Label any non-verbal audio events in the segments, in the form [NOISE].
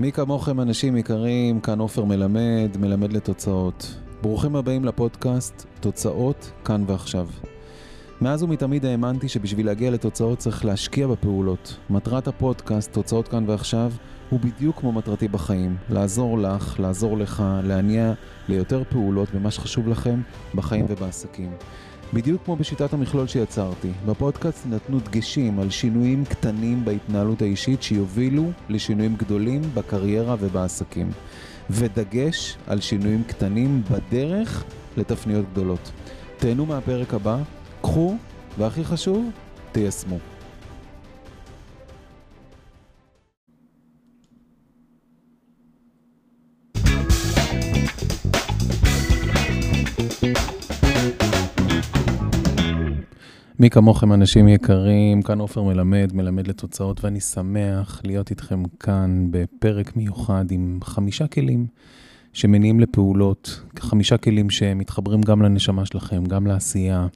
מי כמוכם אנשים יקרים, כאן עופר מלמד, מלמד לתוצאות. ברוכים הבאים לפודקאסט תוצאות כאן ועכשיו. מאז ומתמיד האמנתי שבשביל להגיע לתוצאות צריך להשקיע בפעולות. מטרת הפודקאסט, תוצאות כאן ועכשיו, הוא בדיוק כמו מטרתי בחיים. לעזור לך, לעזור לך, להניע ליותר פעולות במה שחשוב לכם בחיים ובעסקים. בדיוק כמו בשיטת המכלול שיצרתי, בפודקאסט נתנו דגשים על שינויים קטנים בהתנהלות האישית שיובילו לשינויים גדולים בקריירה ובעסקים. ודגש על שינויים קטנים בדרך לתפניות גדולות. תהנו מהפרק הבא, קחו, והכי חשוב, תיישמו. מי כמוכם אנשים יקרים, כאן עופר מלמד, מלמד לתוצאות, ואני שמח להיות איתכם כאן בפרק מיוחד עם חמישה כלים שמניעים לפעולות, חמישה כלים שמתחברים גם לנשמה שלכם, גם לעשייה,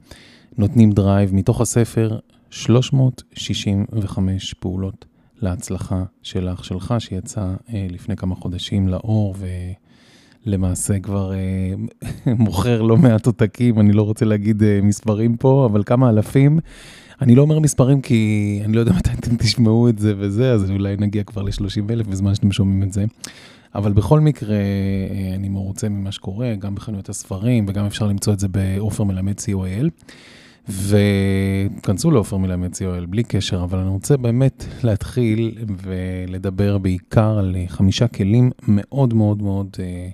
נותנים drive, מתוך הספר 365 פעולות להצלחה שלך, שלך, שיצא אה, לפני כמה חודשים לאור, ו... למעשה כבר אה, [LAUGHS] מכר לא מעט עותקים, אני לא רוצה להגיד אה, מספרים פה, אבל כמה אלפים. אני לא אומר מספרים כי אני לא יודע [LAUGHS] מתי אתם תשמעו את זה וזה, אז אולי נגיע כבר ל-30 אלף בזמן שאתם שומעים את זה. אבל בכל מקרה, אה, אני מרוצה ממה שקורה, גם בחנויות הספרים, וגם אפשר למצוא את זה בעופר מלמד co.il. וכנסו לעופר מלמד co.il בלי קשר, אבל אני רוצה באמת להתחיל ולדבר בעיקר על חמישה כלים מאוד מאוד מאוד אה,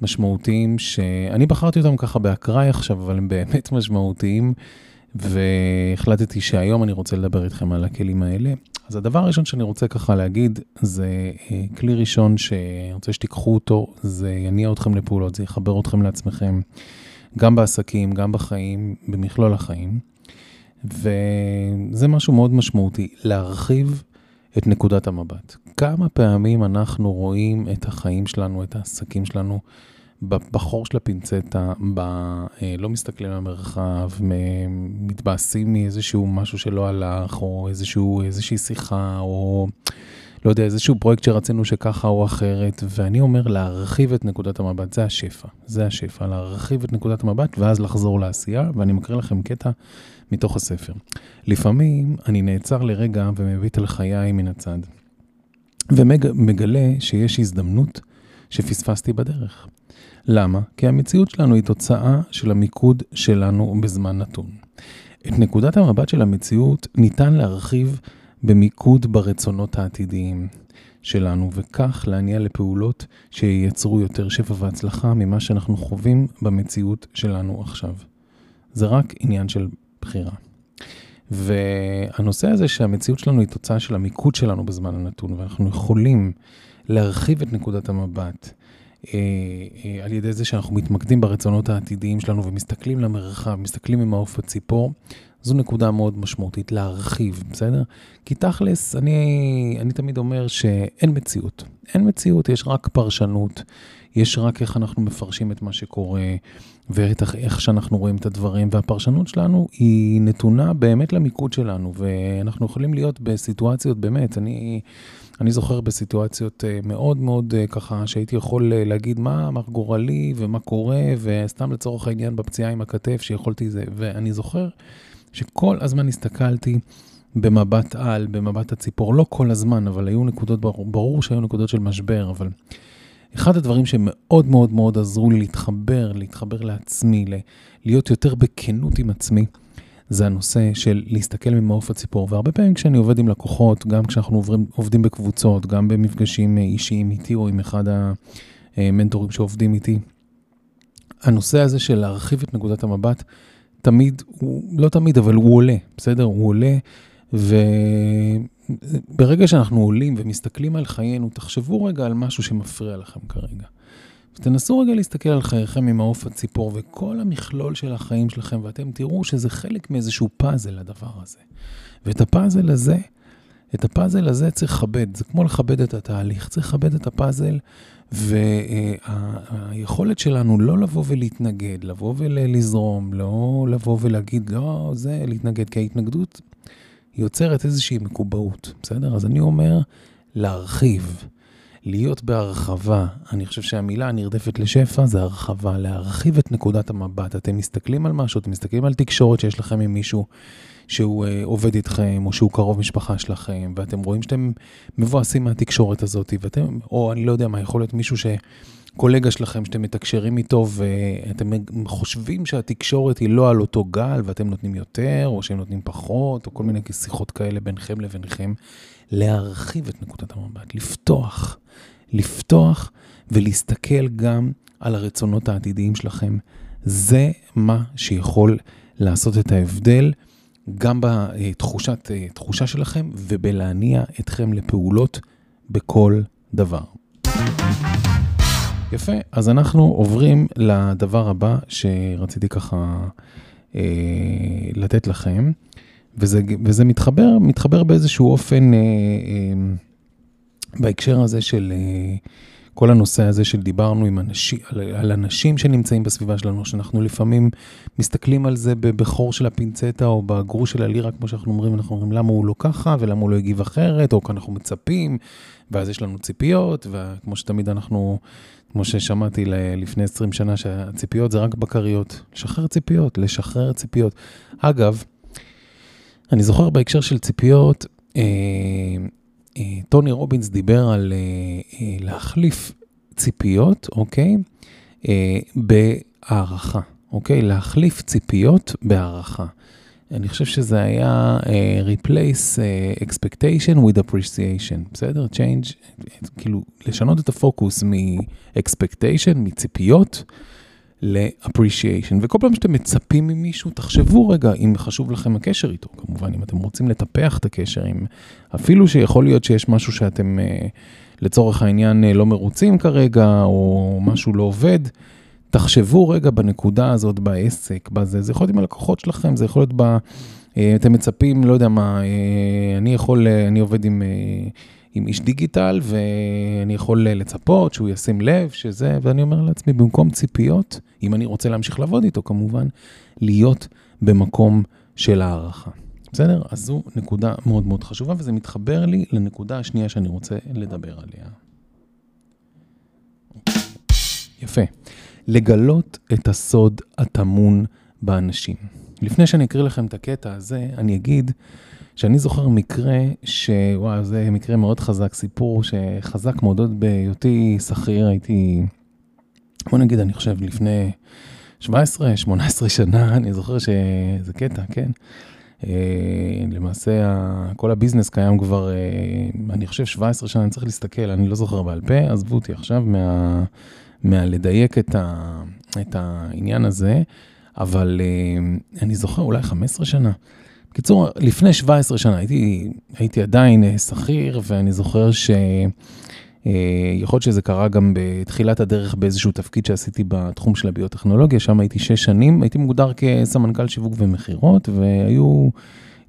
משמעותיים, שאני בחרתי אותם ככה באקראי עכשיו, אבל הם באמת [LAUGHS] משמעותיים, והחלטתי שהיום אני רוצה לדבר איתכם על הכלים האלה. אז הדבר הראשון שאני רוצה ככה להגיד, זה אה, כלי ראשון שאני רוצה שתיקחו אותו, זה יניע אתכם לפעולות, זה יחבר אתכם לעצמכם. גם בעסקים, גם בחיים, במכלול החיים. וזה משהו מאוד משמעותי, להרחיב את נקודת המבט. כמה פעמים אנחנו רואים את החיים שלנו, את העסקים שלנו, בחור של הפינצטה, ב... אה, לא מסתכלים על המרחב, מתבאסים מאיזשהו משהו שלא הלך, או איזשהו, איזושהי שיחה, או לא יודע, איזשהו פרויקט שרצינו שככה או אחרת, ואני אומר להרחיב את נקודת המבט, זה השפע, זה השפע, להרחיב את נקודת המבט ואז לחזור לעשייה, ואני מקריא לכם קטע מתוך הספר. לפעמים אני נעצר לרגע ומביט על חיי מן הצד, ומגלה שיש הזדמנות שפספסתי בדרך. למה? כי המציאות שלנו היא תוצאה של המיקוד שלנו בזמן נתון. את נקודת המבט של המציאות ניתן להרחיב במיקוד ברצונות העתידיים שלנו, וכך להניע לפעולות שייצרו יותר שפע והצלחה ממה שאנחנו חווים במציאות שלנו עכשיו. זה רק עניין של בחירה. והנושא הזה שהמציאות שלנו היא תוצאה של המיקוד שלנו בזמן הנתון, ואנחנו יכולים להרחיב את נקודת המבט על ידי זה שאנחנו מתמקדים ברצונות העתידיים שלנו ומסתכלים למרחב, מסתכלים ממעוף הציפור, זו נקודה מאוד משמעותית, להרחיב, בסדר? כי תכלס, אני, אני תמיד אומר שאין מציאות. אין מציאות, יש רק פרשנות, יש רק איך אנחנו מפרשים את מה שקורה, ואיך שאנחנו רואים את הדברים, והפרשנות שלנו היא נתונה באמת למיקוד שלנו, ואנחנו יכולים להיות בסיטואציות, באמת, אני... אני זוכר בסיטואציות אה, מאוד מאוד אה, ככה, שהייתי יכול אה, להגיד מה, מה גורלי ומה קורה, וסתם לצורך העניין בפציעה עם הכתף שיכולתי זה, ואני זוכר שכל הזמן הסתכלתי במבט על, במבט הציפור, לא כל הזמן, אבל היו נקודות, ברור, ברור שהיו נקודות של משבר, אבל אחד הדברים שמאוד מאוד מאוד עזרו לי להתחבר, להתחבר לעצמי, להיות יותר בכנות עם עצמי, זה הנושא של להסתכל ממעוף הציפור. והרבה פעמים כשאני עובד עם לקוחות, גם כשאנחנו עוברים, עובדים בקבוצות, גם במפגשים אישיים איתי או עם אחד המנטורים שעובדים איתי, הנושא הזה של להרחיב את נקודת המבט, תמיד, הוא, לא תמיד, אבל הוא עולה, בסדר? הוא עולה, וברגע שאנחנו עולים ומסתכלים על חיינו, תחשבו רגע על משהו שמפריע לכם כרגע. ותנסו רגע להסתכל על חייכם ממעוף הציפור וכל המכלול של החיים שלכם, ואתם תראו שזה חלק מאיזשהו פאזל, הדבר הזה. ואת הפאזל הזה, את הפאזל הזה צריך לכבד, זה כמו לכבד את התהליך, צריך לכבד את הפאזל, והיכולת שלנו לא לבוא ולהתנגד, לבוא ולזרום, לא לבוא ולהגיד, לא, זה להתנגד, כי ההתנגדות יוצרת איזושהי מקובעות, בסדר? אז אני אומר, להרחיב. להיות בהרחבה, אני חושב שהמילה הנרדפת לשפע זה הרחבה, להרחיב את נקודת המבט. אתם מסתכלים על משהו, אתם מסתכלים על תקשורת שיש לכם עם מישהו שהוא uh, עובד איתכם, או שהוא קרוב משפחה שלכם, ואתם רואים שאתם מבואסים מהתקשורת הזאת, ואתם, או אני לא יודע מה, יכול להיות מישהו ש... קולגה שלכם שאתם מתקשרים איתו ואתם חושבים שהתקשורת היא לא על אותו גל ואתם נותנים יותר או שהם נותנים פחות או כל מיני שיחות כאלה ביניכם לביניכם, להרחיב את נקודת המבט, לפתוח, לפתוח ולהסתכל גם על הרצונות העתידיים שלכם. זה מה שיכול לעשות את ההבדל גם בתחושה שלכם ובלהניע אתכם לפעולות בכל דבר. יפה, אז אנחנו עוברים לדבר הבא שרציתי ככה אה, לתת לכם, וזה, וזה מתחבר, מתחבר באיזשהו אופן אה, אה, בהקשר הזה של אה, כל הנושא הזה של דיברנו עם אנשים, על, על אנשים שנמצאים בסביבה שלנו, שאנחנו לפעמים מסתכלים על זה בחור של הפינצטה או בגרוש של הלירה, כמו שאנחנו אומרים, אנחנו אומרים למה הוא לא ככה ולמה הוא לא הגיב אחרת, או כי אנחנו מצפים, ואז יש לנו ציפיות, וכמו שתמיד אנחנו... כמו ששמעתי לפני 20 שנה, שהציפיות זה רק בקריות. לשחרר ציפיות, לשחרר ציפיות. אגב, אני זוכר בהקשר של ציפיות, אה, טוני רובינס דיבר על אה, אה, להחליף ציפיות, אוקיי? אה, בהערכה, אוקיי? להחליף ציפיות בהערכה. אני חושב שזה היה uh, replace uh, expectation with appreciation, בסדר? change, כאילו, לשנות את הפוקוס מ-expectation, מציפיות, ל-appreciation. וכל פעם שאתם מצפים ממישהו, תחשבו רגע אם חשוב לכם הקשר איתו, כמובן, אם אתם רוצים לטפח את הקשר, אם אפילו שיכול להיות שיש משהו שאתם uh, לצורך העניין uh, לא מרוצים כרגע, או משהו לא עובד, תחשבו רגע בנקודה הזאת בעסק, בזה, זה יכול להיות עם הלקוחות שלכם, זה יכול להיות ב... אה, אתם מצפים, לא יודע מה, אה, אני יכול, אה, אני עובד עם, עם איש דיגיטל ואני יכול לצפות שהוא ישים לב שזה, ואני אומר לעצמי, במקום ציפיות, אם אני רוצה להמשיך לעבוד איתו כמובן, להיות במקום של הערכה. בסדר? אז זו נקודה מאוד מאוד חשובה, וזה מתחבר לי לנקודה השנייה שאני רוצה לדבר עליה. יפה. לגלות את הסוד הטמון באנשים. לפני שאני אקריא לכם את הקטע הזה, אני אגיד שאני זוכר מקרה, שוואו, זה מקרה מאוד חזק, סיפור שחזק מאוד עוד בהיותי שכיר, הייתי, בוא נגיד, אני חושב, לפני 17-18 שנה, אני זוכר שזה קטע, כן? אה, למעשה, כל הביזנס קיים כבר, אה, אני חושב, 17 שנה, אני צריך להסתכל, אני לא זוכר בעל פה, עזבו אותי עכשיו מה... מהלדייק את, ה, את העניין הזה, אבל uh, אני זוכר אולי 15 שנה. בקיצור, לפני 17 שנה הייתי, הייתי עדיין uh, שכיר, ואני זוכר ש... Uh, יכול להיות שזה קרה גם בתחילת הדרך באיזשהו תפקיד שעשיתי בתחום של הביוטכנולוגיה, שם הייתי שש שנים, הייתי מוגדר כסמנכ"ל שיווק ומכירות, והיו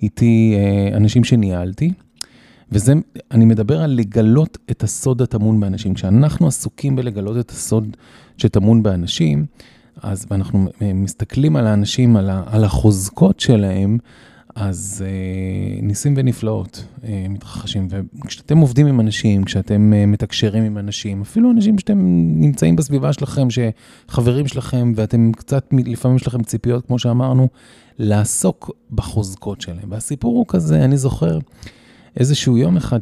איתי uh, אנשים שניהלתי. וזה, אני מדבר על לגלות את הסוד הטמון באנשים. כשאנחנו עסוקים בלגלות את הסוד שטמון באנשים, אז אנחנו מסתכלים על האנשים, על, ה, על החוזקות שלהם, אז אה, ניסים ונפלאות אה, מתרחשים. וכשאתם עובדים עם אנשים, כשאתם אה, מתקשרים עם אנשים, אפילו אנשים שאתם נמצאים בסביבה שלכם, שחברים שלכם, ואתם קצת, לפעמים יש לכם ציפיות, כמו שאמרנו, לעסוק בחוזקות שלהם. והסיפור הוא כזה, אני זוכר, איזשהו יום אחד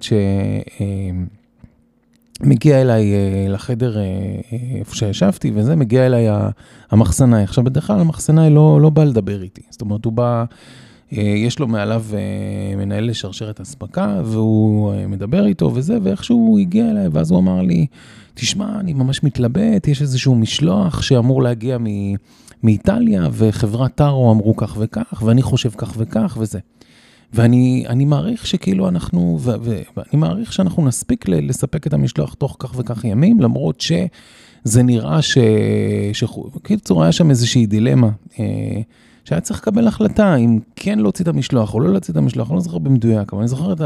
שמגיע אליי אה, לחדר אה, איפה שישבתי, וזה, מגיע אליי המחסנאי. עכשיו, בדרך כלל המחסנאי לא, לא בא לדבר איתי. זאת אומרת, הוא בא, אה, יש לו מעליו מנהל לשרשרת אספקה, והוא מדבר איתו וזה, ואיכשהו הוא הגיע אליי, ואז הוא אמר לי, תשמע, אני ממש מתלבט, יש איזשהו משלוח שאמור להגיע מ... מאיטליה, וחברת טארו אמרו כך וכך, ואני חושב כך וכך, וזה. ואני מעריך שכאילו אנחנו, ו, ו, ואני מעריך שאנחנו נספיק ל, לספק את המשלוח תוך כך וכך ימים, למרות שזה נראה ש... בקיצור, היה שם איזושהי דילמה, אה, שהיה צריך לקבל החלטה אם כן להוציא את המשלוח או לא להוציא את המשלוח, אני לא זוכר במדויק, אבל אני זוכר את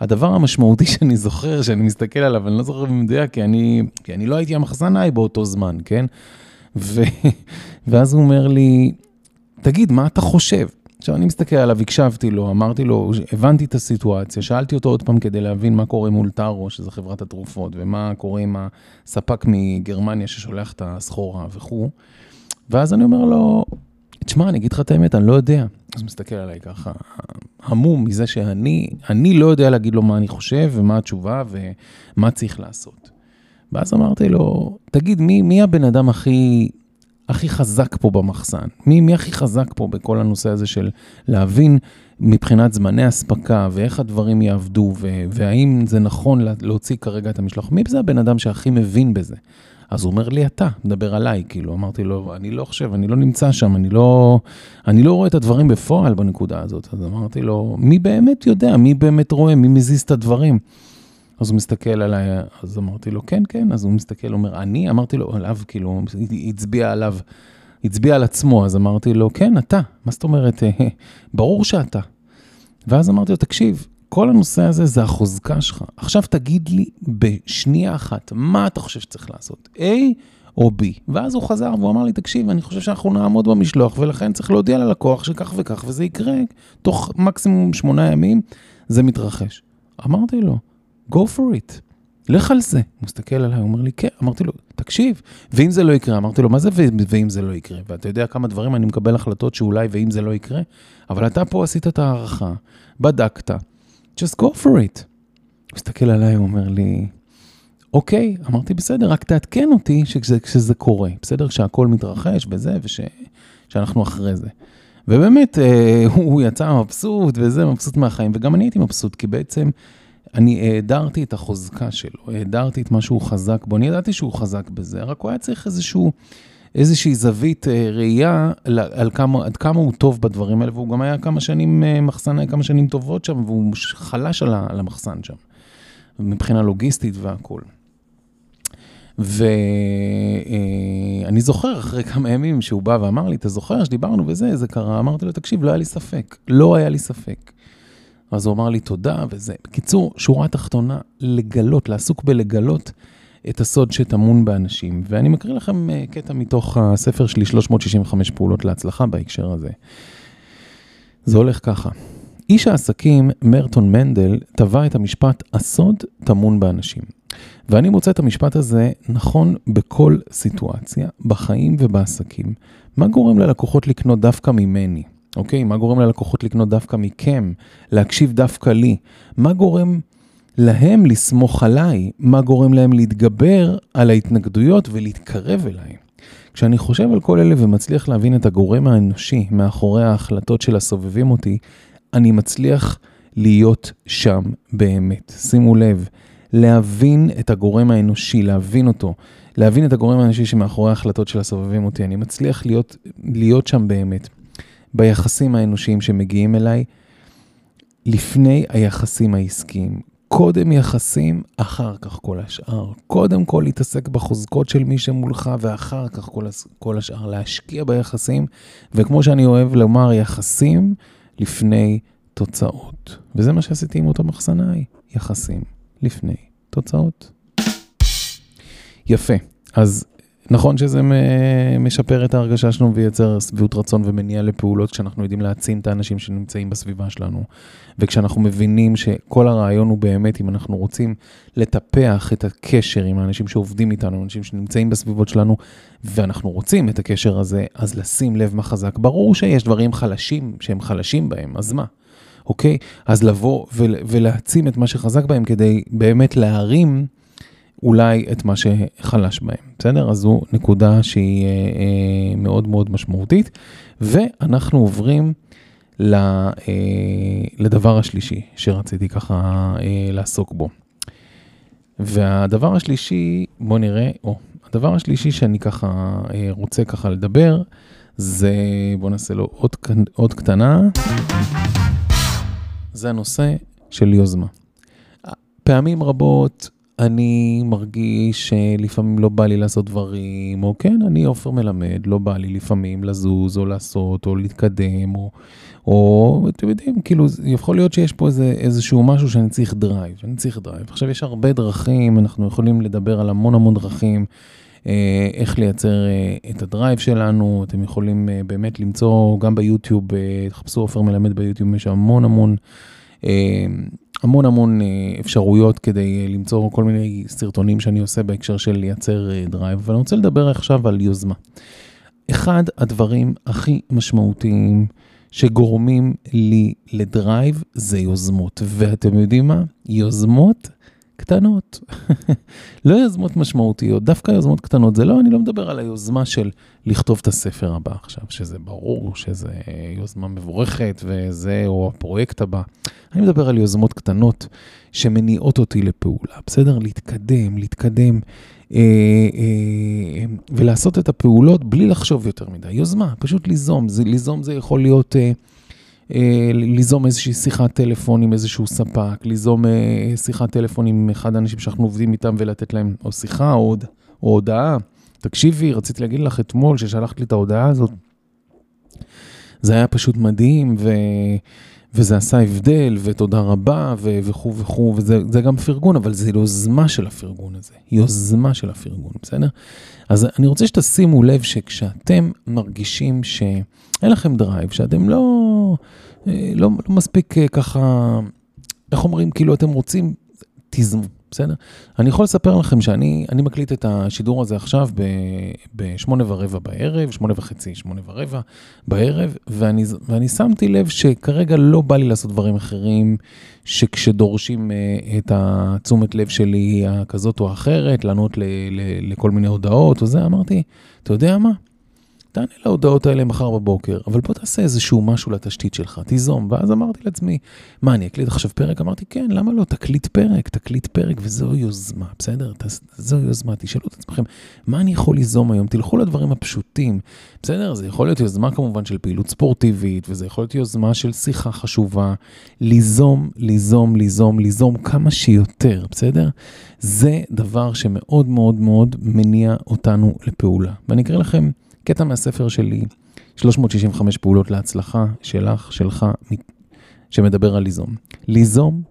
הדבר המשמעותי [LAUGHS] שאני זוכר, שאני מסתכל עליו, אני לא זוכר במדויק, כי אני, כי אני לא הייתי המחסנאי באותו זמן, כן? ו, [LAUGHS] ואז הוא אומר לי, תגיד, מה אתה חושב? עכשיו, אני מסתכל עליו, הקשבתי לו, אמרתי לו, הבנתי את הסיטואציה, שאלתי אותו עוד פעם כדי להבין מה קורה מול טארו, שזה חברת התרופות, ומה קורה עם הספק מגרמניה ששולח את הסחורה וכו'. ואז אני אומר לו, תשמע, אני אגיד לך את האמת, אני לא יודע. אז מסתכל עליי ככה, המום מזה שאני, אני לא יודע להגיד לו מה אני חושב ומה התשובה ומה צריך לעשות. ואז אמרתי לו, תגיד, מי, מי הבן אדם הכי, הכי חזק פה במחסן? מי, מי הכי חזק פה בכל הנושא הזה של להבין מבחינת זמני אספקה ואיך הדברים יעבדו והאם זה נכון להוציא כרגע את המשלוח? מי זה הבן אדם שהכי מבין בזה? אז הוא אומר לי, אתה, מדבר עליי, כאילו. אמרתי לו, אני לא חושב, אני לא נמצא שם, אני לא, אני לא רואה את הדברים בפועל בנקודה הזאת. אז אמרתי לו, מי באמת יודע, מי באמת רואה, מי מזיז את הדברים? אז הוא מסתכל עליי, אז אמרתי לו, כן, כן, אז הוא מסתכל, אומר, אני? אמרתי לו, עליו, כאילו, הצביע עליו, הצביע על עצמו, אז אמרתי לו, כן, אתה, מה זאת אומרת, ברור שאתה. ואז אמרתי לו, תקשיב, כל הנושא הזה זה החוזקה שלך. עכשיו תגיד לי בשנייה אחת, מה אתה חושב שצריך לעשות, A או B? ואז הוא חזר והוא אמר לי, תקשיב, אני חושב שאנחנו נעמוד במשלוח, ולכן צריך להודיע ללקוח שכך וכך, וזה יקרה תוך מקסימום שמונה ימים, זה מתרחש. אמרתי לו, go for it, לך על זה. הוא מסתכל עליי, הוא אומר לי, כן. אמרתי לו, תקשיב, ואם זה לא יקרה? אמרתי לו, מה זה ואם זה לא יקרה? ואתה יודע כמה דברים אני מקבל החלטות שאולי ואם זה לא יקרה? אבל אתה פה עשית את ההערכה, בדקת, just go for it. הוא מסתכל עליי, הוא אומר לי, אוקיי, אמרתי, בסדר, רק תעדכן אותי שזה, שזה קורה, בסדר? כשהכול מתרחש וזה, ושאנחנו אחרי זה. ובאמת, אה, [LAUGHS] הוא יצא מבסוט וזה, מבסוט מהחיים, וגם אני הייתי מבסוט, כי בעצם אני העדרתי את החוזקה שלו, העדרתי את מה שהוא חזק בו, אני ידעתי שהוא חזק בזה, רק הוא היה צריך איזשהו... איזושהי זווית אה, ראייה על כמה, עד כמה הוא טוב בדברים האלה, והוא גם היה כמה שנים אה, מחסן, היה כמה שנים טובות שם, והוא חלש על המחסן שם, מבחינה לוגיסטית והכול. ואני אה, זוכר אחרי כמה ימים שהוא בא ואמר לי, אתה זוכר שדיברנו וזה, זה קרה, אמרתי לו, תקשיב, לא היה לי ספק, לא היה לי ספק. אז הוא אמר לי תודה וזה. בקיצור, שורה תחתונה, לגלות, לעסוק בלגלות את הסוד שטמון באנשים. ואני מקריא לכם אה, קטע מתוך הספר שלי, 365 פעולות להצלחה בהקשר הזה. זה הולך ככה. איש העסקים מרטון מנדל טבע את המשפט הסוד טמון באנשים. ואני מוצא את המשפט הזה נכון בכל סיטואציה, בחיים ובעסקים. מה גורם ללקוחות לקנות דווקא ממני? אוקיי? מה גורם ללקוחות לקנות דווקא מכם? להקשיב דווקא לי? מה גורם להם לסמוך עליי, מה גורם להם להתגבר על ההתנגדויות ולהתקרב אליי. כשאני חושב על כל אלה ומצליח להבין את הגורם האנושי מאחורי ההחלטות של הסובבים אותי, אני מצליח להיות שם באמת. שימו לב, להבין את הגורם האנושי, להבין אותו, להבין את הגורם האנושי שמאחורי ההחלטות של הסובבים אותי, אני מצליח להיות, להיות שם באמת, ביחסים האנושיים שמגיעים אליי, לפני היחסים העסקיים. קודם יחסים, אחר כך כל השאר. קודם כל להתעסק בחוזקות של מי שמולך, ואחר כך כל, כל השאר. להשקיע ביחסים, וכמו שאני אוהב לומר, יחסים לפני תוצאות. וזה מה שעשיתי עם אותו מחסנאי, יחסים לפני תוצאות. יפה. אז נכון שזה משפר את ההרגשה שלנו וייצר שביעות רצון ומניע לפעולות כשאנחנו יודעים להעצים את האנשים שנמצאים בסביבה שלנו. וכשאנחנו מבינים שכל הרעיון הוא באמת, אם אנחנו רוצים לטפח את הקשר עם האנשים שעובדים איתנו, אנשים שנמצאים בסביבות שלנו, ואנחנו רוצים את הקשר הזה, אז לשים לב מה חזק. ברור שיש דברים חלשים שהם חלשים בהם, אז מה? אוקיי? אז לבוא ולהעצים את מה שחזק בהם כדי באמת להרים אולי את מה שחלש בהם, בסדר? אז זו נקודה שהיא אה, אה, מאוד מאוד משמעותית. ואנחנו עוברים אה, לדבר השלישי שרציתי ככה לעסוק בו. והדבר השלישי, בוא נראה, או, הדבר השלישי שאני ככה רוצה ככה לדבר, זה, בוא נעשה לו עוד, עוד קטנה, זה הנושא של יוזמה. פעמים רבות אני מרגיש שלפעמים לא בא לי לעשות דברים, או כן, אני עופר מלמד, לא בא לי לפעמים לזוז, או לעשות, או להתקדם, או, או אתם יודעים, כאילו, יכול להיות שיש פה איזה, איזשהו משהו שאני צריך drive, אני צריך drive. עכשיו, יש הרבה דרכים, אנחנו יכולים לדבר על המון המון דרכים אה, איך לייצר אה, את ה drive שלנו, אתם יכולים אה, באמת למצוא גם ביוטיוב, תחפשו עופר מלמד ביוטיוב, יש המון המון, המון המון אפשרויות כדי למצוא כל מיני סרטונים שאני עושה בהקשר של לייצר drive, אבל אני רוצה לדבר עכשיו על יוזמה. אחד הדברים הכי משמעותיים שגורמים לי ל drive זה יוזמות, ואתם יודעים מה? יוזמות קטנות, [LAUGHS] לא יוזמות משמעותיות, דווקא יוזמות קטנות. זה לא, אני לא מדבר על היוזמה של לכתוב את הספר הבא עכשיו, שזה ברור, שזה יוזמה מבורכת וזה, או הפרויקט הבא. אני מדבר על יוזמות קטנות שמניעות אותי לפעולה, בסדר? להתקדם, להתקדם. אה, אה, ולעשות את הפעולות בלי לחשוב יותר מדי. יוזמה, פשוט ליזום. זה, ליזום זה יכול להיות אה, ליזום איזושהי שיחת טלפון עם איזשהו ספק, ליזום אה, שיחת טלפון עם אחד האנשים שאנחנו עובדים איתם ולתת להם או שיחה או, או הודעה. תקשיבי, רציתי להגיד לך אתמול ששלחת לי את ההודעה הזאת. זה היה פשוט מדהים, ו... וזה עשה הבדל, ותודה רבה, וכו' וכו', וזה גם פרגון, אבל זה יוזמה של הפרגון הזה, יוזמה של הפרגון, בסדר? אז אני רוצה שתשימו לב שכשאתם מרגישים שאין לכם drive, שאתם לא, אה, לא, לא מספיק אה, ככה, איך אומרים, כאילו אתם רוצים, תיזמו, בסדר? אני יכול לספר לכם שאני מקליט את השידור הזה עכשיו בשמונה ורבע בערב, שמונה וחצי, שמונה ורבע בערב, ואני, ואני שמתי לב שכרגע לא בא לי לעשות דברים אחרים, שכשדורשים uh, את התשומת לב שלי הכזאת או האחרת, לענות ל, ל, לכל מיני הודעות וזה, אמרתי, אתה יודע מה? תענה להודעות האלה מחר בבוקר, אבל בוא תעשה איזשהו משהו לתשתית שלך, תיזום. ואז אמרתי לעצמי, מה, אני אקליט עכשיו פרק? אמרתי, כן, למה לא? תקליט פרק, תקליט פרק, וזו יוזמה, בסדר? זו יוזמה, תשאלו את עצמכם, מה אני יכול ליזום היום? תלכו לדברים הפשוטים, בסדר? זה יכול להיות יוזמה כמובן של פעילות ספורטיבית, וזה יכול להיות יוזמה של שיחה חשובה. ליזום, ליזום, ליזום, ליזום כמה שיותר, בסדר? זה דבר שמאוד מאוד מאוד מניע אותנו לפעולה. ואני אקריא לכם קטע מהספר שלי, 365 פעולות להצלחה, שלך, שלך, שמדבר על ליזום. ליזום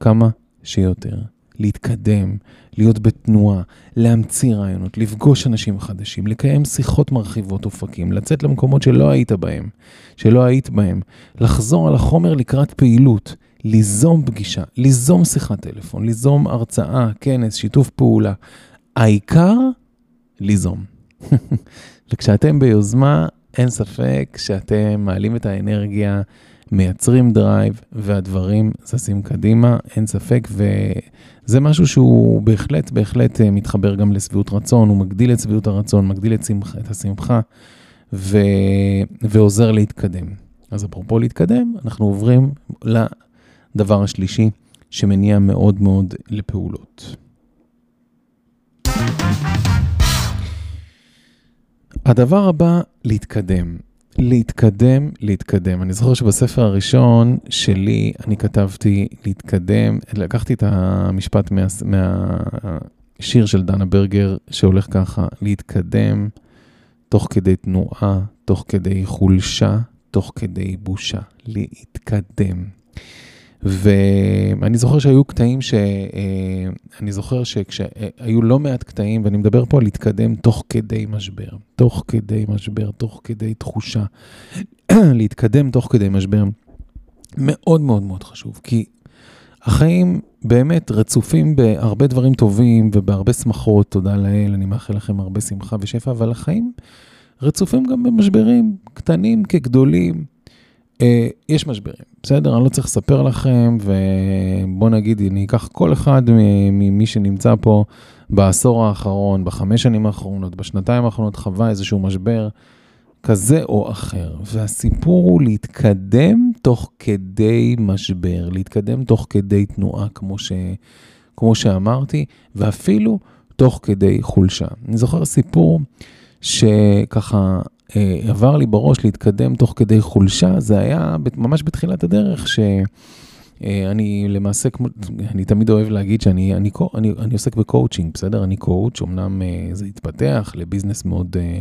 כמה שיותר, להתקדם, להיות בתנועה, להמציא רעיונות, לפגוש אנשים חדשים, לקיים שיחות מרחיבות אופקים, לצאת למקומות שלא היית בהם, שלא היית בהם, לחזור על החומר לקראת פעילות, ליזום פגישה, ליזום שיחת טלפון, ליזום הרצאה, כנס, שיתוף פעולה. העיקר, ליזום. [LAUGHS] וכשאתם ביוזמה, אין ספק שאתם מעלים את האנרגיה, מייצרים drive, והדברים זזים קדימה, אין ספק, וזה משהו שהוא בהחלט, בהחלט אה, מתחבר גם לשביעות רצון, הוא מגדיל את שביעות הרצון, מגדיל את, שמח, את השמחה, ו... ועוזר להתקדם. אז אפרופו להתקדם, אנחנו עוברים לדבר השלישי, שמניע מאוד מאוד לפעולות. הדבר הבא, להתקדם. להתקדם, להתקדם. אני זוכר שבספר הראשון שלי, אני כתבתי להתקדם, לקחתי את המשפט מה, מהשיר של דנה ברגר, שהולך ככה, להתקדם תוך כדי תנועה, תוך כדי חולשה, תוך כדי בושה. להתקדם. ואני זוכר שהיו קטעים ש... אה, אני זוכר שכשהיו לא מעט קטעים, ואני מדבר פה על להתקדם תוך כדי משבר, תוך כדי משבר, תוך כדי תחושה, [CLEARS THROAT] להתקדם תוך כדי משבר, מאוד מאוד מאוד חשוב, כי החיים באמת רצופים בהרבה דברים טובים ובהרבה שמחות, תודה לאל, אני מאחל לכם הרבה שמחה ושפע, אבל החיים רצופים גם במשברים קטנים כגדולים. אה, יש משברים, בסדר? אני לא צריך לספר לכם, ובוא נגיד, אני אקח כל אחד ממי שנמצא פה בעשור האחרון, בחמש שנים האחרונות, בשנתיים האחרונות, חווה איזשהו משבר כזה או אחר. והסיפור הוא להתקדם תוך כדי משבר, להתקדם תוך כדי תנועה, כמו, ש, כמו שאמרתי, ואפילו תוך כדי חולשה. אני זוכר סיפור שככה אה, עבר לי בראש להתקדם תוך כדי חולשה, זה היה ממש בתחילת הדרך, ש... אה, למעשה, אני תמיד אוהב להגיד שאני אני, אני, אני עוסק בקואוצ'ינג, בסדר? אני coach, אמנם אה, זה התפתח לביזנס מאוד אה,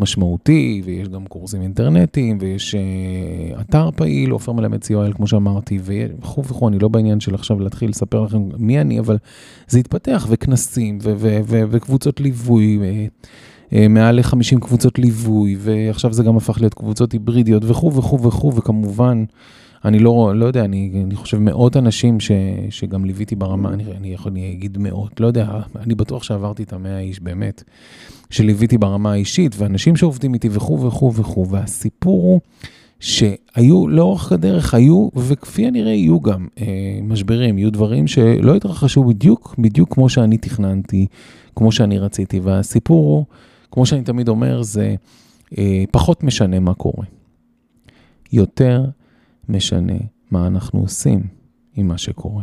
משמעותי, ויש גם קורסים אינטרנטיים, ויש אתר פעיל, עופר מלמד co.il, כמו שאמרתי, וכו' וכו', אני לא בעניין של עכשיו להתחיל לספר לכם מי אני, אבל זה התפתח, וכנסים, וקבוצות ליווי. מעל ל-50 קבוצות ליווי, ועכשיו זה גם הפך להיות קבוצות היברידיות וכו' וכו' וכו', וכמובן, אני לא, לא יודע, אני, אני חושב מאות אנשים ש, שגם ליוויתי ברמה, אני, אני יכול להגיד מאות, לא יודע, אני בטוח שעברתי את המאה איש, באמת, שליוויתי ברמה האישית, ואנשים שעובדים איתי וכו' וכו' וכו', והסיפור הוא שהיו לאורך הדרך, היו, וכפי הנראה יהיו גם אה, משברים, יהיו דברים שלא התרחשו בדיוק, בדיוק כמו שאני תכננתי, כמו שאני רציתי, והסיפור הוא, כמו שאני תמיד אומר, זה אה, פחות משנה מה קורה. יותר משנה מה אנחנו עושים עם מה שקורה.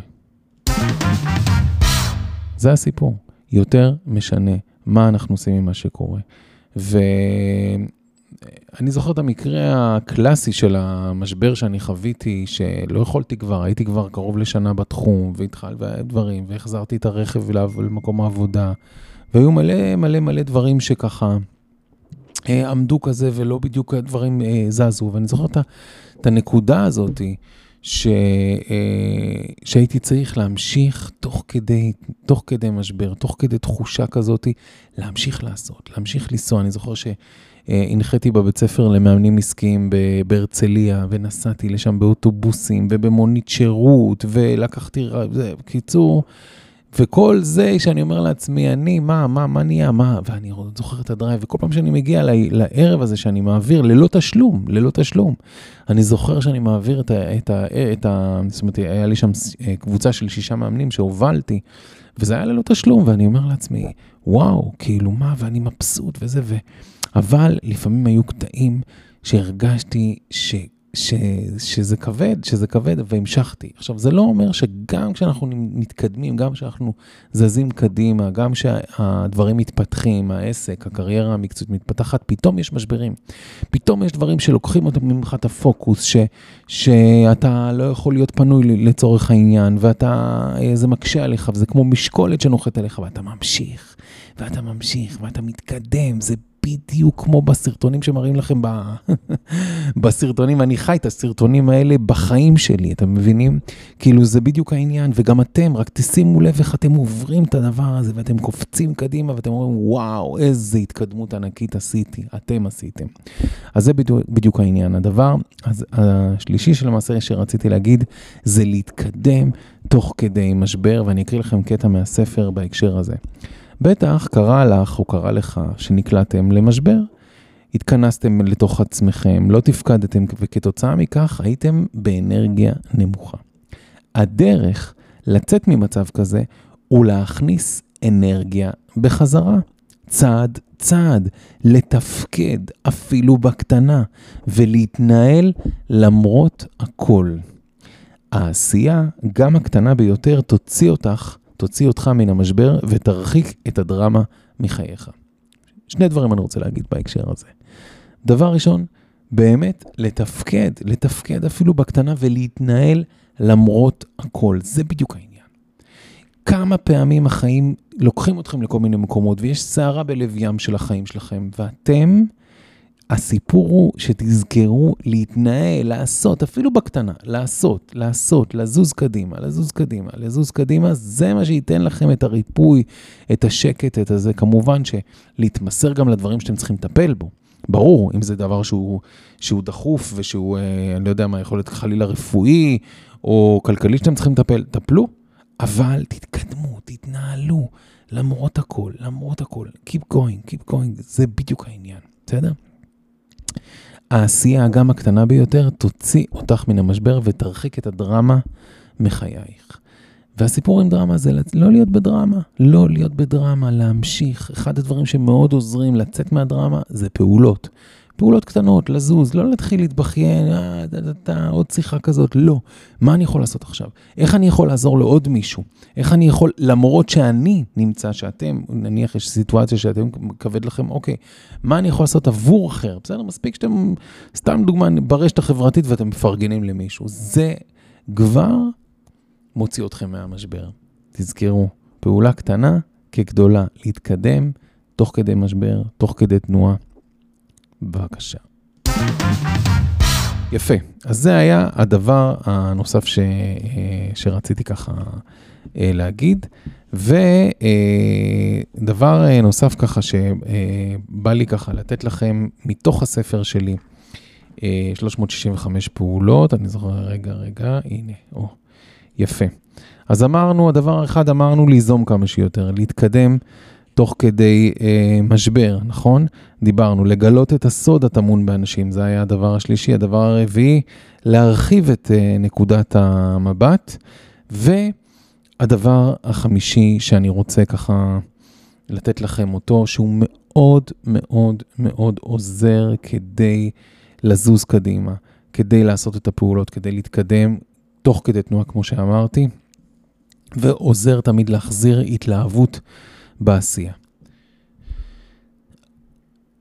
זה הסיפור. יותר משנה מה אנחנו עושים עם מה שקורה. ואני זוכר את המקרה הקלאסי של המשבר שאני חוויתי, שלא יכולתי כבר, הייתי כבר קרוב לשנה בתחום, והתחל דברים, והחזרתי את הרכב למקום העבודה, והיו מלא מלא מלא דברים שככה אה, עמדו כזה, ולא בדיוק הדברים אה, זזו. ואני זוכר את את הנקודה הזאת, ש, אה, שהייתי צריך להמשיך תוך כדי, תוך כדי משבר, תוך כדי תחושה כזאת, להמשיך לעשות, להמשיך לנסוע. אני זוכר שהנחיתי בבית ספר למאמנים עסקיים בהרצליה, ונסעתי לשם באוטובוסים ובמונית שירות, ולקחתי, בקיצור, וכל זה שאני אומר לעצמי, אני, מה, מה, מה נהיה, מה, ואני זוכר את הדרייב, וכל פעם שאני מגיע לערב הזה שאני מעביר ללא תשלום, ללא תשלום, אני זוכר שאני מעביר את ה... את ה, את ה זאת אומרת, היה לי שם אה, קבוצה של שישה מאמנים שהובלתי, וזה היה ללא תשלום, ואני אומר לעצמי, וואו, כאילו מה, ואני מבסוט וזה, ו... אבל לפעמים היו קטעים שהרגשתי ש... ש, שזה כבד, שזה כבד, והמשכתי. עכשיו, זה לא אומר שגם כשאנחנו מתקדמים, גם כשאנחנו זזים קדימה, גם כשהדברים מתפתחים, העסק, הקריירה המקצועית מתפתחת, פתאום יש משברים. פתאום יש דברים שלוקחים אותם ממך את הפוקוס, ש, שאתה לא יכול להיות פנוי לצורך העניין, ואתה, זה מקשה עליך, וזה כמו משקולת שנוחת עליך, ואתה ממשיך, ואתה ממשיך, ואתה מתקדם, זה בדיוק כמו בסרטונים שמראים לכם ב... [LAUGHS] בסרטונים, אני חי את הסרטונים האלה בחיים שלי, אתם מבינים? כאילו זה בדיוק העניין, וגם אתם, רק תשימו לב איך אתם עוברים את הדבר הזה, ואתם קופצים קדימה, ואתם אומרים, וואו, איזה התקדמות ענקית עשיתי, אתם עשיתם. אז זה בדיוק, בדיוק העניין. הדבר אז, השלישי שלמעשה שרציתי להגיד, זה להתקדם תוך כדי משבר, ואני אקריא לכם קטע מהספר בהקשר הזה. בטח קרה לך או קרה לך שנקלעתם למשבר. התכנסתם לתוך עצמכם, לא תפקדתם, וכתוצאה מכך הייתם באנרגיה נמוכה. הדרך לצאת ממצב כזה הוא להכניס אנרגיה בחזרה. צעד צעד, לתפקד אפילו בקטנה, ולהתנהל למרות הכל. העשייה, גם הקטנה ביותר, תוציא אותך תוציא אותך מן המשבר ותרחיק את הדרמה מחייך. שני דברים אני רוצה להגיד בהקשר הזה. דבר ראשון, באמת לתפקד, לתפקד אפילו בקטנה ולהתנהל למרות הכל. זה בדיוק העניין. כמה פעמים החיים לוקחים אתכם לכל מיני מקומות ויש סערה בלב ים של החיים שלכם, ואתם הסיפור הוא שתזכרו להתנהל, לעשות, אפילו בקטנה, לעשות, לעשות, לזוז קדימה, לזוז קדימה, לזוז קדימה, זה מה שייתן לכם את הריפוי, את השקט, את הזה. כמובן שלהתמסר גם לדברים שאתם צריכים לטפל בו. ברור, אם זה דבר שהוא, שהוא דחוף ושהוא, אה, אני לא יודע מה, יכול להיות חלילה רפואי או כלכלי שאתם צריכים לטפל, טפלו, אבל תתקדמו, תתנהלו, למרות הכל, למרות הכל. Keep going, keep going, זה בדיוק העניין, בסדר? העשייה, גם הקטנה ביותר, תוציא אותך מן המשבר ותרחיק את הדרמה מחייך. והסיפור עם דרמה זה לא להיות בדרמה, לא להיות בדרמה, להמשיך. אחד הדברים שמאוד עוזרים לצאת מהדרמה זה פעולות. פעולות קטנות, לזוז, לא להתחיל להתבכיין, אה, עוד שיחה כזאת, לא. מה אני יכול לעשות עכשיו? איך אני יכול לעזור לעוד מישהו? איך אני יכול, למרות שאני נמצא, שאתם, נניח יש סיטואציה שאתם כבד לכם, אוקיי, מה אני יכול לעשות עבור אחר? בסדר, מספיק שאתם, סתם דוגמה, ברשת החברתית ואתם מפרגנים למישהו. זה כבר מוציא אתכם מהמשבר. תזכרו, פעולה קטנה כגדולה, להתקדם תוך כדי משבר, תוך כדי תנועה. בבקשה. יפה, אז זה היה הדבר הנוסף ש, שרציתי ככה להגיד. ודבר נוסף ככה שבא לי ככה לתת לכם מתוך הספר שלי, 365 פעולות, אני זוכר, רגע, רגע, הנה, או, יפה. אז אמרנו, הדבר האחד, אמרנו ליזום כמה שיותר, להתקדם תוך כדי אה, משבר, נכון? דיברנו, לגלות את הסוד הטמון באנשים, זה היה הדבר השלישי. הדבר הרביעי, להרחיב את אה, נקודת המבט. והדבר החמישי שאני רוצה ככה לתת לכם אותו, שהוא מאוד מאוד מאוד עוזר כדי לזוז קדימה, כדי לעשות את הפעולות, כדי להתקדם תוך כדי תנועה, כמו שאמרתי, ועוזר תמיד להחזיר התלהבות בעשייה.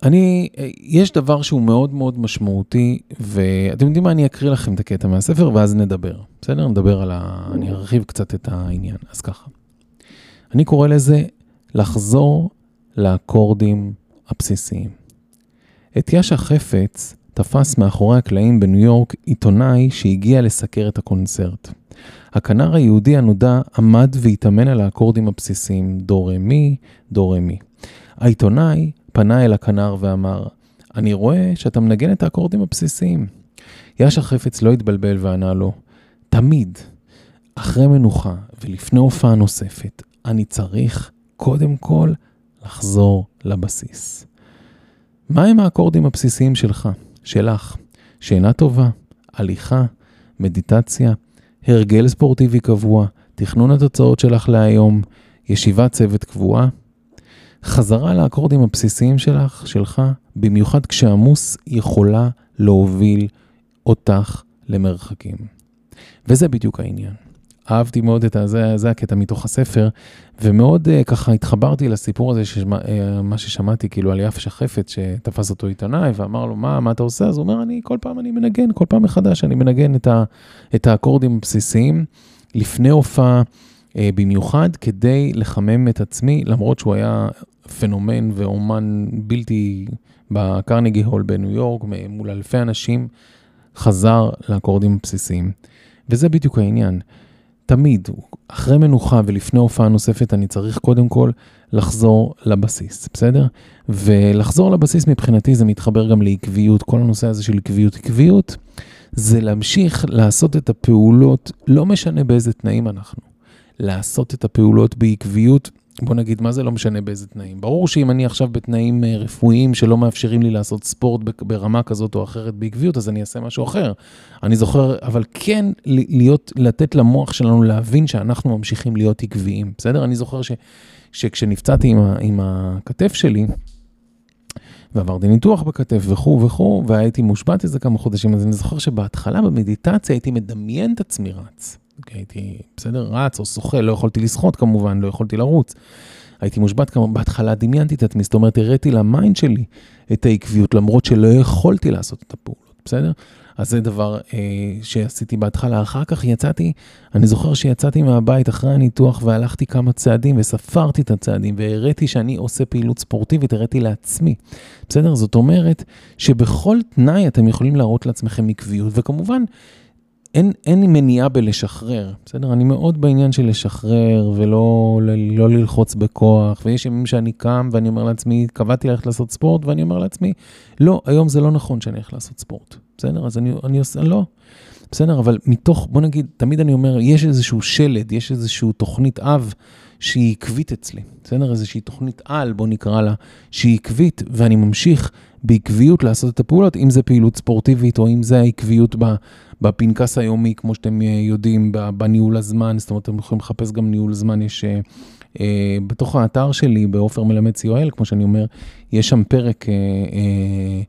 אני, יש דבר שהוא מאוד מאוד משמעותי, ואתם יודעים מה, אני אקריא לכם את הקטע מהספר ואז נדבר, בסדר? נדבר על ה... אני ארחיב קצת את העניין. אז ככה, אני קורא לזה לחזור לאקורדים הבסיסיים. את יאשה חפץ תפס מאחורי הקלעים בניו יורק עיתונאי שהגיע לסקר את הקונצרט. הכנר היהודי הנודע עמד והתאמן על האקורדים הבסיסיים דו רמי, דו רמי. העיתונאי פנה אל הכנר ואמר, אני רואה שאתה מנגן את האקורדים הבסיסיים. יאשה חפץ לא התבלבל וענה לו, תמיד, אחרי מנוחה ולפני הופעה נוספת, אני צריך קודם כל לחזור לבסיס. מהם האקורדים הבסיסיים שלך, שלך? שינה טובה, הליכה, מדיטציה, הרגל ספורטיבי קבוע, תכנון התוצאות שלך להיום, ישיבת צוות קבועה. חזרה לאקורדים הבסיסיים שלך, שלך, במיוחד כשעמוס, יכולה להוביל אותך למרחקים. וזה בדיוק העניין. אהבתי מאוד את זה, זה הקטע מתוך הספר, ומאוד uh, ככה התחברתי לסיפור הזה, שמה, uh, מה ששמעתי, כאילו על יפה שחפת שתפס אותו עיתונאי ואמר לו, מה, מה אתה עושה? אז הוא אומר, אני כל פעם אני מנגן, כל פעם מחדש אני מנגן את, ה, את האקורדים הבסיסיים לפני הופעה, uh, במיוחד כדי לחמם את עצמי, למרות שהוא היה פנומן ואומן בלתי בקרניגי הול בניו יורק, מול אלפי אנשים, חזר לאקורדים הבסיסיים. וזה בדיוק העניין. תמיד, אחרי מנוחה ולפני הופעה נוספת, אני צריך קודם כל לחזור לבסיס, בסדר? ולחזור לבסיס מבחינתי זה מתחבר גם לעקביות, כל הנושא הזה של עקביות. עקביות זה להמשיך לעשות את הפעולות, לא משנה באיזה תנאים אנחנו. לעשות את הפעולות בעקביות בוא נגיד, מה זה לא משנה באיזה תנאים? ברור שאם אני עכשיו בתנאים אה, רפואיים שלא מאפשרים לי לעשות ספורט ברמה כזאת או אחרת בעקביות, אז אני אעשה משהו אחר. אני זוכר, אבל כן להיות, לתת למוח שלנו להבין שאנחנו ממשיכים להיות עקביים, בסדר? אני זוכר ש, שכשנפצעתי עם, ה, עם הכתף שלי, ועברתי ניתוח בכתף וכו' וכו', והייתי מושבת איזה כמה חודשים, אז אני זוכר שבהתחלה במדיטציה הייתי מדמיין את עצמי רץ. הייתי, בסדר, רץ או שוחה, לא יכולתי לשחות כמובן, לא יכולתי לרוץ. הייתי מושבת כמובן, בהתחלה דמיינתי את עצמי, זאת אומרת, הראיתי ל mind שלי את העקביות, למרות שלא יכולתי לעשות את הפעולות, בסדר? אז זה דבר אה, שעשיתי בהתחלה. אחר כך יצאתי, אני זוכר שיצאתי מהבית אחרי הניתוח והלכתי כמה צעדים וספרתי את הצעדים והראיתי שאני עושה פעילות ספורטיבית, הראיתי לעצמי. בסדר? זאת אומרת שבכל תנאי אתם יכולים להראות לעצמכם עקביות, וכמובן, אין, אין מניעה בלשחרר, בסדר? אני מאוד בעניין של לשחרר ולא לא ללחוץ בכוח, ויש ימים שאני קם ואני אומר לעצמי, קבעתי ללכת לעשות ספורט, ואני אומר לעצמי, לא, היום זה לא נכון שאני הולך לעשות ספורט, בסדר? אז אני, אני עושה, לא. בסדר, אבל מתוך, בוא נגיד, תמיד אני אומר, יש איזשהו שלד, יש איזשהו תוכנית אב שהיא עקבית אצלי, בסדר? איזושהי תוכנית על, בוא נקרא לה, שהיא עקבית, ואני ממשיך בעקביות לעשות את הפעולות, אם זה פעילות ספורטיבית או אם זה העקביות בפנקס היומי, כמו שאתם יודעים, בניהול הזמן, זאת אומרת, אתם יכולים לחפש גם ניהול זמן, יש... אה, בתוך האתר שלי, בעופר מלמד co.il, כמו שאני אומר, יש שם פרק, אה, אה,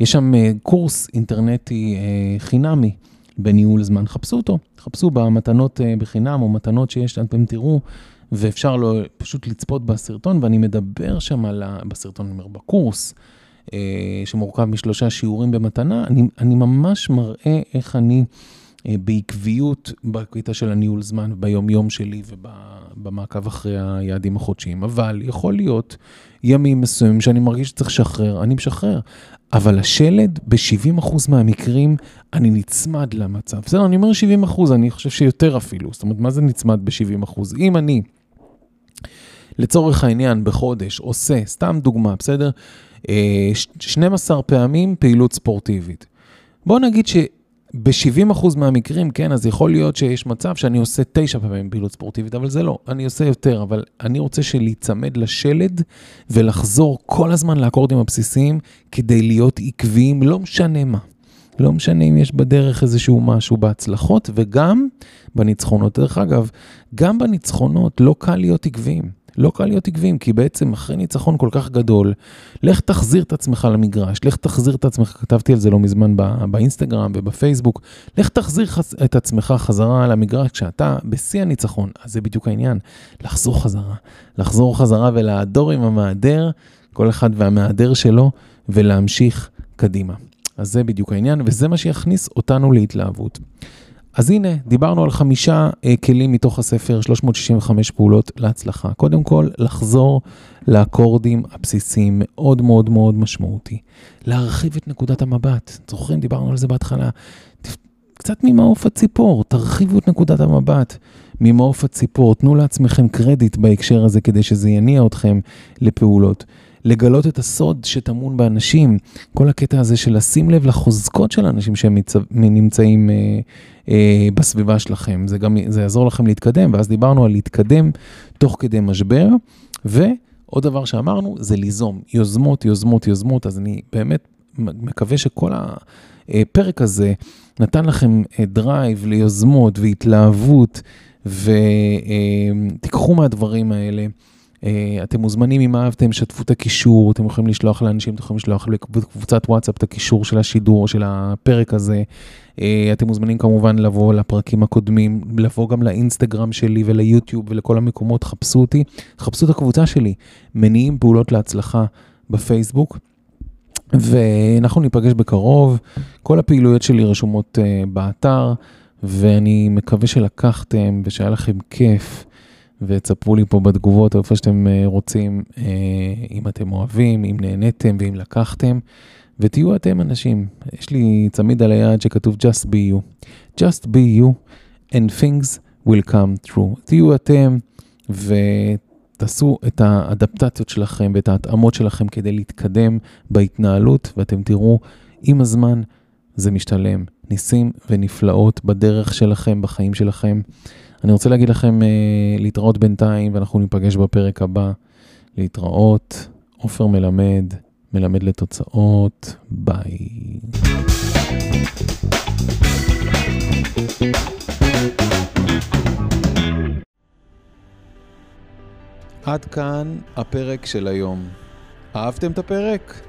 יש שם אה, קורס אינטרנטי אה, חינמי בניהול זמן. חפשו אותו, חפשו במתנות אה, בחינם או מתנות שיש, אתם תראו, ואפשר לו פשוט לצפות בסרטון, ואני מדבר שם על, ה, בסרטון, אני אומר, בקורס, אה, שמורכב משלושה שיעורים במתנה, אני, אני ממש מראה איך אני אה, בעקביות בקטע של הניהול זמן ביום-יום שלי ובמעקב אחרי היעדים החודשיים, אבל יכול להיות ימים מסוימים שאני מרגיש שצריך לשחרר, אני משחרר. אבל השלד, ב-70% מהמקרים, אני נצמד למצב. בסדר, אני אומר 70%, אני חושב שיותר אפילו. זאת אומרת, מה זה נצמד ב-70%? אם אני, לצורך העניין, בחודש עושה, סתם דוגמה, בסדר? 12 אה, פעמים פעילות ספורטיבית. בוא נגיד ש... ב-70% מהמקרים, כן, אז יכול להיות שיש מצב שאני עושה תשע פעמים פעילות ספורטיבית, אבל זה לא, אני עושה יותר, אבל אני רוצה שלהיצמד לשלד ולחזור כל הזמן לאקורדים הבסיסיים כדי להיות עקביים, לא משנה מה. לא משנה אם יש בדרך איזשהו משהו בהצלחות וגם בניצחונות. דרך אגב, גם בניצחונות לא קל להיות עקביים. לא קל להיות עקביים, כי בעצם אחרי ניצחון כל כך גדול, לך תחזיר את עצמך למגרש, לך תחזיר את עצמך, כתבתי על זה לא מזמן בא, באינסטגרם ובפייסבוק, לך תחזיר חז, את עצמך חזרה למגרש כשאתה בשיא הניצחון. אז זה בדיוק העניין, לחזור חזרה. לחזור חזרה ולהדור עם המעדר, כל אחד והמעדר שלו, ולהמשיך קדימה. אז זה בדיוק העניין, וזה מה שיכניס אותנו להתלהבות. אז הנה, דיברנו על חמישה אה, כלים מתוך הספר, 365 פעולות להצלחה. קודם כל, לחזור לאקורדים הבסיסיים, מאוד מאוד מאוד משמעותי. להרחיב את נקודת המבט. זוכרים, דיברנו על זה בהתחלה. קצת ממעוף הציפור, תרחיבו את נקודת המבט. ממעוף הציפור, תנו לעצמכם קרדיט בהקשר הזה כדי שזה יניע אתכם לפעולות. לגלות את הסוד שטמון באנשים, כל הקטע הזה של לשים לב לחוזקות של האנשים שהם נמצאים אה, אה, בסביבה שלכם, זה גם, זה יעזור לכם להתקדם, ואז דיברנו על להתקדם תוך כדי משבר, ועוד דבר שאמרנו זה ליזום, יוזמות, יוזמות, יוזמות, אז אני באמת מקווה שכל הפרק הזה נתן לכם drive אה, ליוזמות והתלהבות, ותיקחו אה, מהדברים האלה. אה, אתם מוזמנים, אם אהבתם, שתפו את הקישור, אתם יכולים לשלוח לאנשים, אתם יכולים לשלוח לקבוצת וואטסאפ את הקישור של השידור, של הפרק הזה. אה, אתם מוזמנים כמובן לבוא לפרקים הקודמים, לבוא גם לאינסטגרם שלי וליוטיוב ולכל המקומות, חפשו אותי, חפשו את הקבוצה שלי, מניעים פעולות להצלחה בפייסבוק. ואנחנו ניפגש בקרוב, כל הפעילויות שלי רשומות uh, באתר, ואני מקווה שלקחתם ושהיה לכם כיף. ותספרו לי פה בתגובות איפה שאתם אה, רוצים, אה, אם אתם אוהבים, אם נהניתם ואם לקחתם, ותהיו אתם אנשים. יש לי צמיד על היד שכתוב Just be you. Just be you and things will come true. תהיו אתם ותעשו את האדפטציות שלכם ואת ההתאמות שלכם כדי להתקדם בהתנהלות, ואתם תראו עם הזמן זה משתלם. ניסים ונפלאות בדרך שלכם, בחיים שלכם. אני רוצה להגיד לכם אה, להתראות בינתיים, ואנחנו ניפגש בפרק הבא. להתראות, עופר מלמד, מלמד לתוצאות, ביי. עד כאן הפרק של היום. אהבתם את הפרק?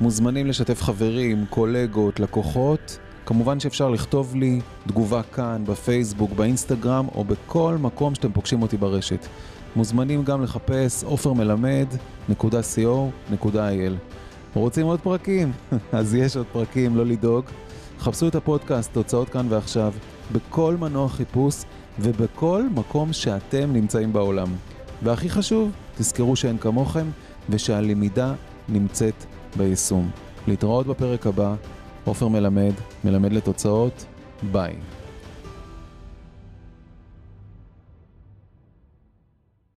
מוזמנים לשתף חברים, קולגות, לקוחות. כמובן שאפשר לכתוב לי תגובה כאן, בפייסבוק, באינסטגרם, או בכל מקום שאתם פוגשים אותי ברשת. מוזמנים גם לחפש עופרמלמד.co.il. רוצים עוד פרקים? [LAUGHS] אז יש עוד פרקים, לא לדאוג. חפשו את הפודקאסט, תוצאות כאן ועכשיו, בכל מנוע חיפוש ובכל מקום שאתם נמצאים בעולם. והכי חשוב, תזכרו שאין כמוכם ושהלמידה נמצאת ביישום. להתראות בפרק הבא. עופר מלמד, מלמד לתוצאות, ביי.